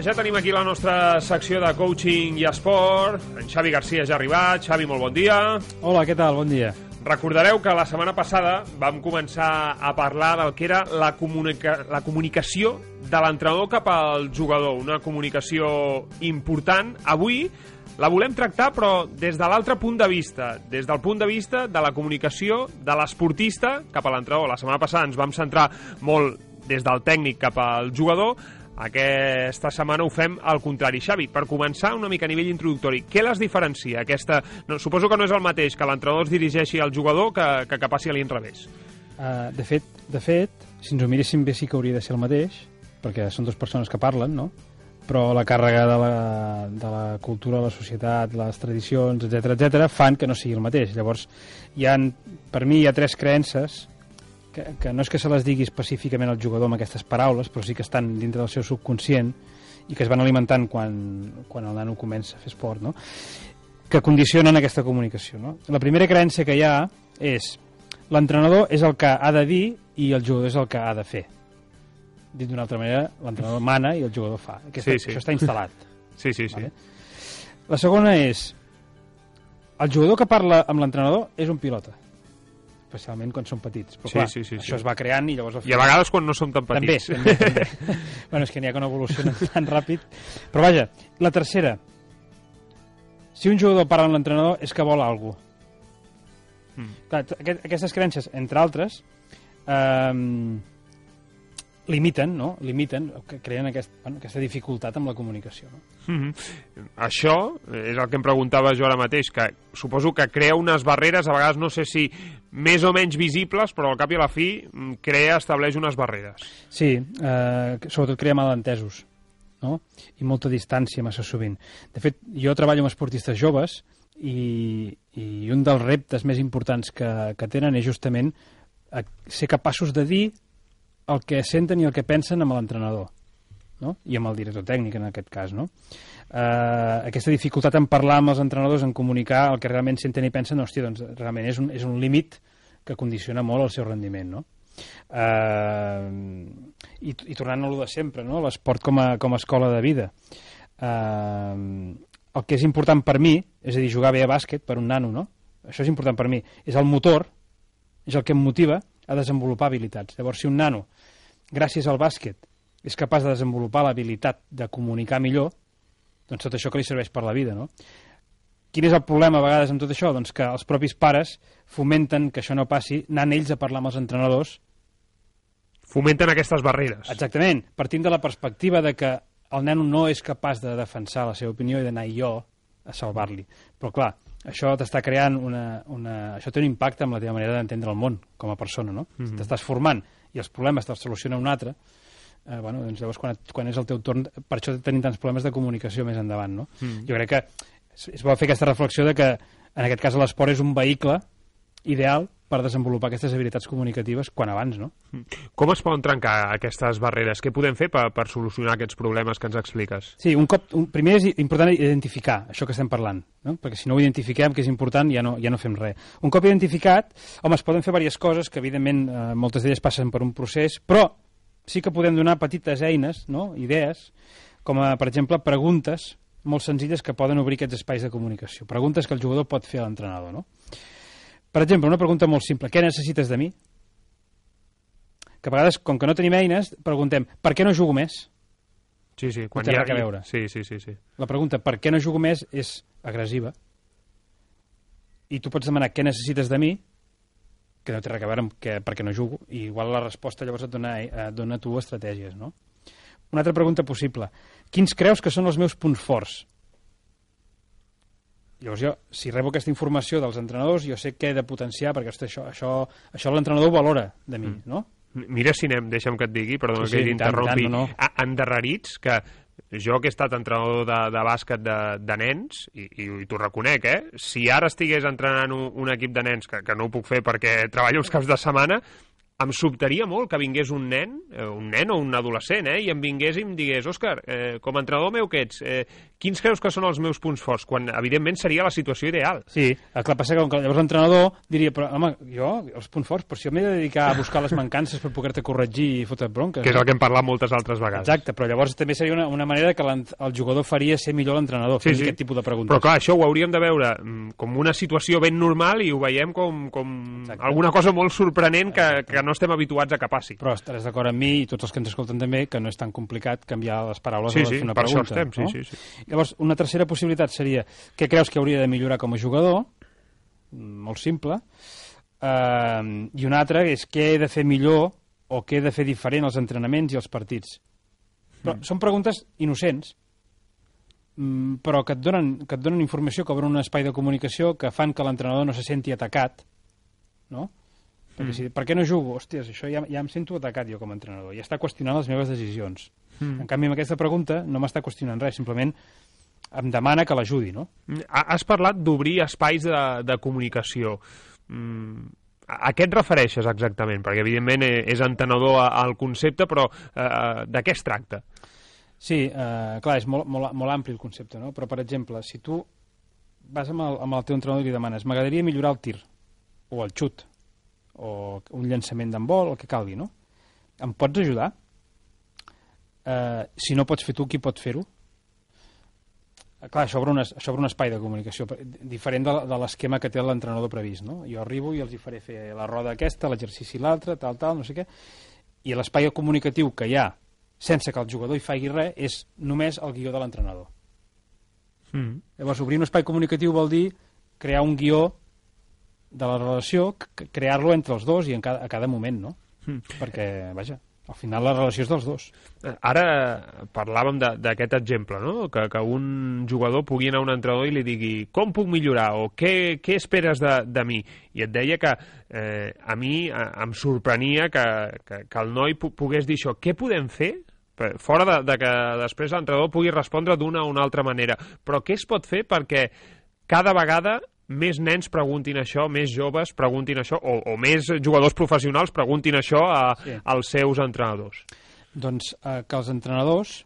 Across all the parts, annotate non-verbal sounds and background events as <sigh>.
ja tenim aquí la nostra secció de coaching i esport. En Xavi Garcia ja ha arribat. Xavi, molt bon dia. Hola, què tal? Bon dia. Recordareu que la setmana passada vam començar a parlar del que era la, comunica la comunicació de l'entrenador cap al jugador, una comunicació important. Avui la volem tractar, però des de l'altre punt de vista, des del punt de vista de la comunicació de l'esportista cap a l'entrenador. La setmana passada ens vam centrar molt des del tècnic cap al jugador, aquesta setmana ho fem al contrari. Xavi, per començar una mica a nivell introductori, què les diferencia? Aquesta... No, suposo que no és el mateix que l'entrenador es dirigeixi al jugador que, que, que passi a l'inrevés. Uh, de, fet, de fet, si ens ho miréssim bé sí que hauria de ser el mateix, perquè són dues persones que parlen, no? però la càrrega de la, de la cultura, la societat, les tradicions, etc etc fan que no sigui el mateix. Llavors, hi ha, per mi hi ha tres creences que, que no és que se les digui específicament al jugador amb aquestes paraules, però sí que estan dintre del seu subconscient i que es van alimentant quan, quan el nano comença a fer esport, no? que condicionen aquesta comunicació. No? La primera creença que hi ha és l'entrenador és el que ha de dir i el jugador és el que ha de fer. Dit d'una altra manera, l'entrenador mana i el jugador fa. Aquesta, sí, sí. Això està instal·lat. Sí, sí, sí. Vale? La segona és el jugador que parla amb l'entrenador és un pilota especialment quan són petits. Però sí, clar, sí, sí, això sí. es va creant i llavors... I a vegades quan no som tan També, petits. també, també. <laughs> bueno, és que n'hi ha que no evolucionen tan ràpid. Però vaja, la tercera. Si un jugador parla amb l'entrenador és que vol alguna cosa. Mm. Clar, aquest- aquestes creences, entre altres, eh, limiten, no? Limiten, que creen aquest, bueno, aquesta dificultat amb la comunicació. No? Mhm. Això és el que em preguntava jo ara mateix, que suposo que crea unes barreres, a vegades no sé si més o menys visibles, però al cap i a la fi mm, crea, estableix unes barreres. Sí, eh, sobretot crea malentesos no? i molta distància massa sovint. De fet, jo treballo amb esportistes joves i, i un dels reptes més importants que, que tenen és justament ser capaços de dir el que senten i el que pensen amb l'entrenador no? i amb el director tècnic en aquest cas. No? Eh, aquesta dificultat en parlar amb els entrenadors, en comunicar el que realment senten i pensen, hòstia, doncs realment és un, és un límit que condiciona molt el seu rendiment. No? Eh, i, I tornant a lo de sempre, no? l'esport com, a, com a escola de vida. Eh, el que és important per mi, és a dir, jugar bé a bàsquet per un nano, no? això és important per mi, és el motor, és el que em motiva a desenvolupar habilitats. Llavors, si un nano, gràcies al bàsquet, és capaç de desenvolupar l'habilitat de comunicar millor, doncs tot això que li serveix per la vida, no? Quin és el problema a vegades amb tot això? Doncs que els propis pares fomenten que això no passi anant ells a parlar amb els entrenadors Fomenten aquestes barreres. Exactament, partint de la perspectiva de que el nen no és capaç de defensar la seva opinió i d'anar jo a salvar-li. Però clar, això t'està creant una, una... Això té un impacte amb la teva manera d'entendre el món com a persona, no? Mhm. T'estàs formant i els problemes te'ls soluciona un altre, eh, bueno, doncs llavors quan, et, quan és el teu torn... Per això tenim tants problemes de comunicació més endavant, no? Mm. Jo crec que és, és bo fer aquesta reflexió de que en aquest cas l'esport és un vehicle ideal per desenvolupar aquestes habilitats comunicatives quan abans, no? Com es poden trencar aquestes barreres? Què podem fer per, per solucionar aquests problemes que ens expliques? Sí, un cop, un, primer és important identificar això que estem parlant, no? perquè si no ho identifiquem, que és important, ja no, ja no fem res. Un cop identificat, home, es poden fer diverses coses, que evidentment eh, moltes d'elles passen per un procés, però sí que podem donar petites eines, no? idees, com a, per exemple, preguntes molt senzilles que poden obrir aquests espais de comunicació. Preguntes que el jugador pot fer a l'entrenador, no? Per exemple, una pregunta molt simple. Què necessites de mi? Que a vegades, com que no tenim eines, preguntem per què no jugo més? Sí, sí. té res a veure. Sí, sí, sí, sí. La pregunta per què no jugo més és agressiva. I tu pots demanar què necessites de mi, que no té res a veure amb que, per què no jugo, i igual la resposta llavors et dona, eh, et dona tu estratègies, no? Una altra pregunta possible. Quins creus que són els meus punts forts? Llavors jo, si rebo aquesta informació dels entrenadors, jo sé què he de potenciar, perquè hosti, això, això, això l'entrenador valora de mi, Mm. no? Mira si anem, deixa'm que et digui, perdona Sí, que sí, i t'interrompi, tant, no, endarrerits, que jo que he estat entrenador de, de bàsquet de, de nens, i, i, i t'ho reconec, eh? si ara estigués entrenant un, un equip de nens, que, que no ho puc fer perquè treballo els caps de setmana, em sobtaria molt que vingués un nen, eh, un nen o un adolescent, eh, i em vingués i em digués, Òscar, eh, com a entrenador meu que ets, eh, quins creus que són els meus punts forts? Quan, evidentment, seria la situació ideal. Sí, el que passa que llavors l'entrenador diria, però home, jo, els punts forts, però si jo m'he de dedicar a buscar les mancances per poder-te corregir i fotre bronques. Que és el que hem parlat moltes altres vegades. Exacte, però llavors també seria una, una manera que el jugador faria ser millor l'entrenador, sí, fent sí. aquest tipus de preguntes. Però clar, això ho hauríem de veure mm, com una situació ben normal i ho veiem com, com Exacte. alguna cosa molt sorprenent que, que no estem habituats a que passi. Però estaràs d'acord amb mi i tots els que ens escolten també que no és tan complicat canviar les paraules Sí, a sí, fer una per això pregunta. estem, sí, no? sí, sí. Llavors, una tercera possibilitat seria què creus que hauria de millorar com a jugador? Mm, Molt simple. Uh, I una altra és què he de fer millor o què he de fer diferent als entrenaments i als partits. Però Mm. són preguntes innocents, mm, però que et, donen, que et donen informació, que obren un espai de comunicació, que fan que l'entrenador no se senti atacat, no? Perquè Mm. si, per què no jugo? Hòsties, això ja, ja em sento atacat jo com a entrenador. Ja està qüestionant les meves decisions. Mm. En canvi, amb aquesta pregunta no m'està qüestionant res, simplement em demana que l'ajudi, no? Ha- Has parlat d'obrir espais de, de comunicació. Mm, a, què et refereixes exactament? Perquè, evidentment, eh, és entenedor al concepte, però eh, de què es tracta? Sí, eh, clar, és molt, molt, molt ampli el concepte, no? Però, per exemple, si tu vas amb el, amb el teu entrenador i li demanes m'agradaria millorar el tir, o el xut, o un llançament d'handbol, el que calgui, no? Em pots ajudar? Eh, si no pots fer tu, qui pot fer-ho? Eh, Clar, això obre, un, això obre un espai de comunicació diferent de, de l'esquema que té l'entrenador previst, no? Jo arribo i els hi faré fer la roda aquesta, l'exercici l'altre, tal, tal, no sé què, i l'espai comunicatiu que hi ha sense que el jugador hi faci res és només el guió de l'entrenador. Mm. Llavors, obrir un espai comunicatiu vol dir crear un guió de la relació, crear-lo entre els dos i en cada, a cada moment, no? Mm. Perquè, vaja, al final la relació és dels dos. Eh, Ara parlàvem de- d'aquest exemple, no? que, que un jugador pugui anar a un entrenador i li digui com puc millorar o què, què esperes de, de mi? I et deia que eh, a mi eh, em sorprenia que, que, que el noi pogués dir això. Què podem fer? Fora de, de que després l'entrenador pugui respondre d'una o una altra manera. Però què es pot fer perquè cada vegada més nens preguntin això, més joves preguntin això, o, o més jugadors professionals preguntin això a, Sí. als seus entrenadors? Doncs eh, que els entrenadors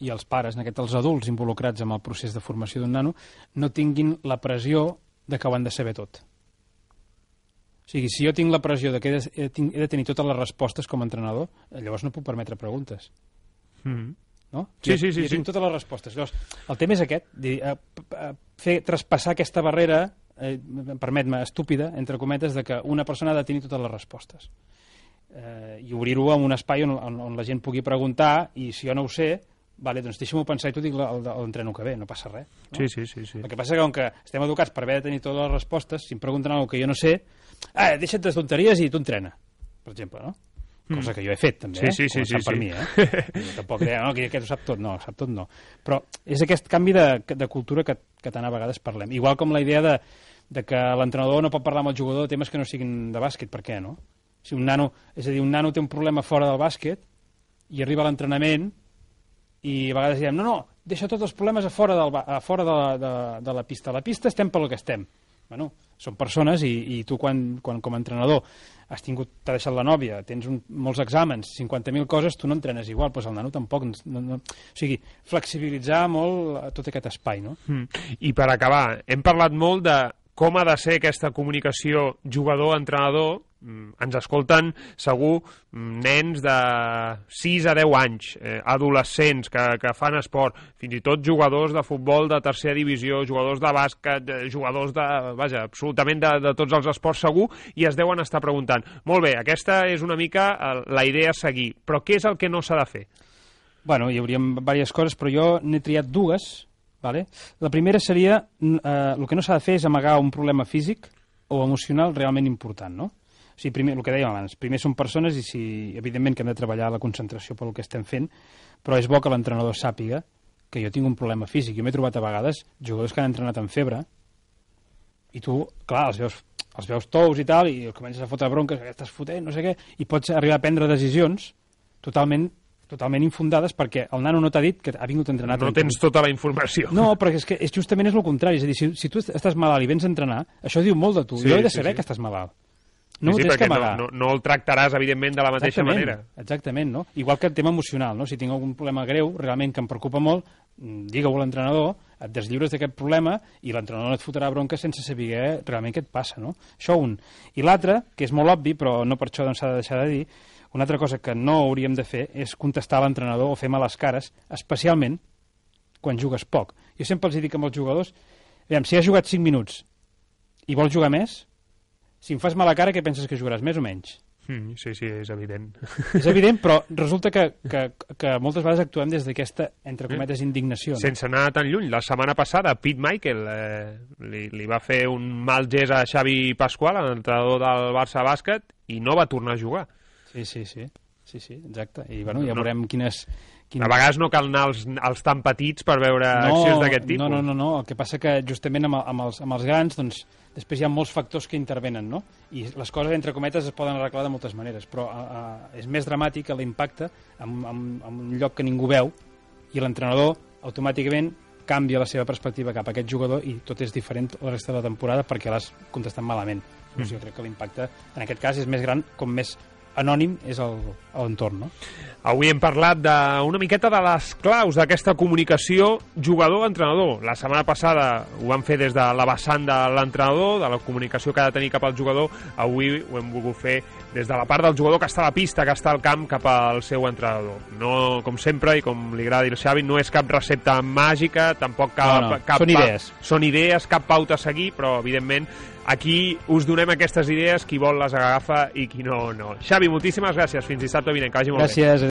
i els pares, en aquest els adults involucrats en el procés de formació d'un nano, no tinguin la pressió de que ho han de saber tot. O sigui, si jo tinc la pressió de que he de, he, de tenir totes les respostes com a entrenador, llavors no puc permetre preguntes. Mm. No? Sí, sí, sí, Jo sí. totes les respostes. Llavors, el tema és aquest, dir, p- eh, fer traspassar aquesta barrera, eh, permet-me, estúpida, entre cometes, de que una persona ha de tenir totes les respostes. Eh, I obrir-ho en un espai on, on, on la gent pugui preguntar i si jo no ho sé, vale, doncs deixa'm-ho pensar i t'ho dic l'entreno que ve, no passa res. No? Sí, sí, sí, sí. El que passa que com que estem educats per haver de tenir totes les respostes, si em pregunten alguna que jo no sé, ah, deixa't de tonteries i tu entrena, per exemple, no? Cosa que jo he fet, també, Sí, eh? sí, sí, sí, per sí. mi, eh? <laughs> Jo tampoc deia, no, que aquest ho sap tot, no, sap tot no. Però és aquest canvi de, de cultura que, que tant a vegades parlem. Igual com la idea de, de que l'entrenador no pot parlar amb el jugador de temes que no siguin de bàsquet, per què, no? Si un nano, és a dir, un nano té un problema fora del bàsquet i arriba a l'entrenament i a vegades diem, no, no, deixa tots els problemes a fora, del, a fora de, la, de, de la pista. A la pista estem pel que estem. Bueno, són persones i, i tu quan, quan com a entrenador has tingut, t'ha deixat la nòvia, tens un, molts exàmens, 50.000 coses, tu no entrenes igual, doncs el nano tampoc. No, no, o sigui, flexibilitzar molt tot aquest espai, no? Mm. I per acabar, hem parlat molt de com ha de ser aquesta comunicació jugador-entrenador. Mm, Ens escolten, segur, mm, nens de 6 a 10 anys, eh, adolescents que, que fan esport, fins i tot jugadors de futbol de tercera divisió, jugadors de bàsquet, eh, jugadors de... Vaja, absolutament de, de tots els esports segur, i es deuen estar preguntant, molt bé, aquesta és una mica la idea a seguir, però què és el que no s'ha de fer? Bueno, hi hauríem diverses coses, però jo n'he triat dues. Vale? La primera seria, eh, el que no s'ha de fer és amagar un problema físic o emocional realment important, no? O sigui, primer, el que dèiem abans, primer són persones i si, evidentment que hem de treballar la concentració pel que estem fent, però és bo que l'entrenador sàpiga que jo tinc un problema físic. Jo m'he trobat a vegades jugadors que han entrenat amb febre i tu, clar, els veus, els veus tous i tal, i comences a fotre bronques, que estàs fotent, no sé què, i pots arribar a prendre decisions totalment totalment infundades perquè el nano no t'ha dit que ha vingut a entrenar. No 30 tens tota la informació. no, perquè és que és justament és el contrari. És a dir, si, si tu estàs malalt i vens a entrenar, això diu molt de tu. Sí, jo he de sí, saber sí. que estàs malalt. No sí, sí, tens que perquè amagar. no, no, no el tractaràs, evidentment, de la mateixa exactament, manera. Exactament, no? Igual que el tema emocional, no? Si tinc algun problema greu, realment que em preocupa molt, mm, digue-ho a l'entrenador, et deslliures d'aquest problema i l'entrenador no et fotrà bronca sense saber realment què et passa, no? Això un. I l'altre, que és molt obvi, però no per això doncs s'ha de deixar de dir, una altra cosa que no hauríem de fer és contestar a l'entrenador o fer males cares, especialment quan jugues poc. Jo sempre els dic amb els jugadors, aviam, si has jugat 5 minuts i vols jugar més, si em fas mala cara, què penses que jugaràs, més o menys? Mm, sí, sí, és evident. És evident, però <laughs> resulta que, que, que moltes vegades actuem des d'aquesta, entre cometes, indignació. No? Sense anar tan lluny, la setmana passada Pete Michael eh, li, li va fer un mal gest a Xavi Pasqual, l'entrenador del Barça Bàsquet, i no va tornar a jugar. Sí, sí, sí. Sí, sí, exacte. I bueno, ja No. veurem quines... quines... A vegades no cal anar als, als tan petits per veure accions d'aquest tipus. No, no, no, no. El que passa que justament amb, amb, els, amb els grans, doncs, després hi ha molts factors que intervenen, no? I les coses, entre cometes, es poden arreglar de moltes maneres, però a, a, és més dramàtic l'impacte en, en, en un lloc que ningú veu i l'entrenador automàticament canvia la seva perspectiva cap a aquest jugador i tot és diferent la resta de la temporada perquè l'has contestat malament. Llavors, jo crec que l'impacte en aquest cas és més gran com més anònim és el- l'entorn, no? Avui hem parlat d'una miqueta de les claus d'aquesta comunicació jugador-entrenador. La setmana passada ho vam fer des de la vessant de l'entrenador, de la comunicació que ha de tenir cap al jugador. Avui ho hem volgut fer des de la part del jugador que està a la pista, que està al camp, cap al seu entrenador. No, com sempre, i com li agrada dir al Xavi, no és cap recepta màgica, tampoc cap... No, no, cap són idees. Són idees, cap pauta a seguir, però, evidentment, aquí us donem aquestes idees, qui vol les agafa i qui no, no. Xavi, moltíssimes gràcies. Fins dissabte vinent, que vagi molt bé. Gràcies.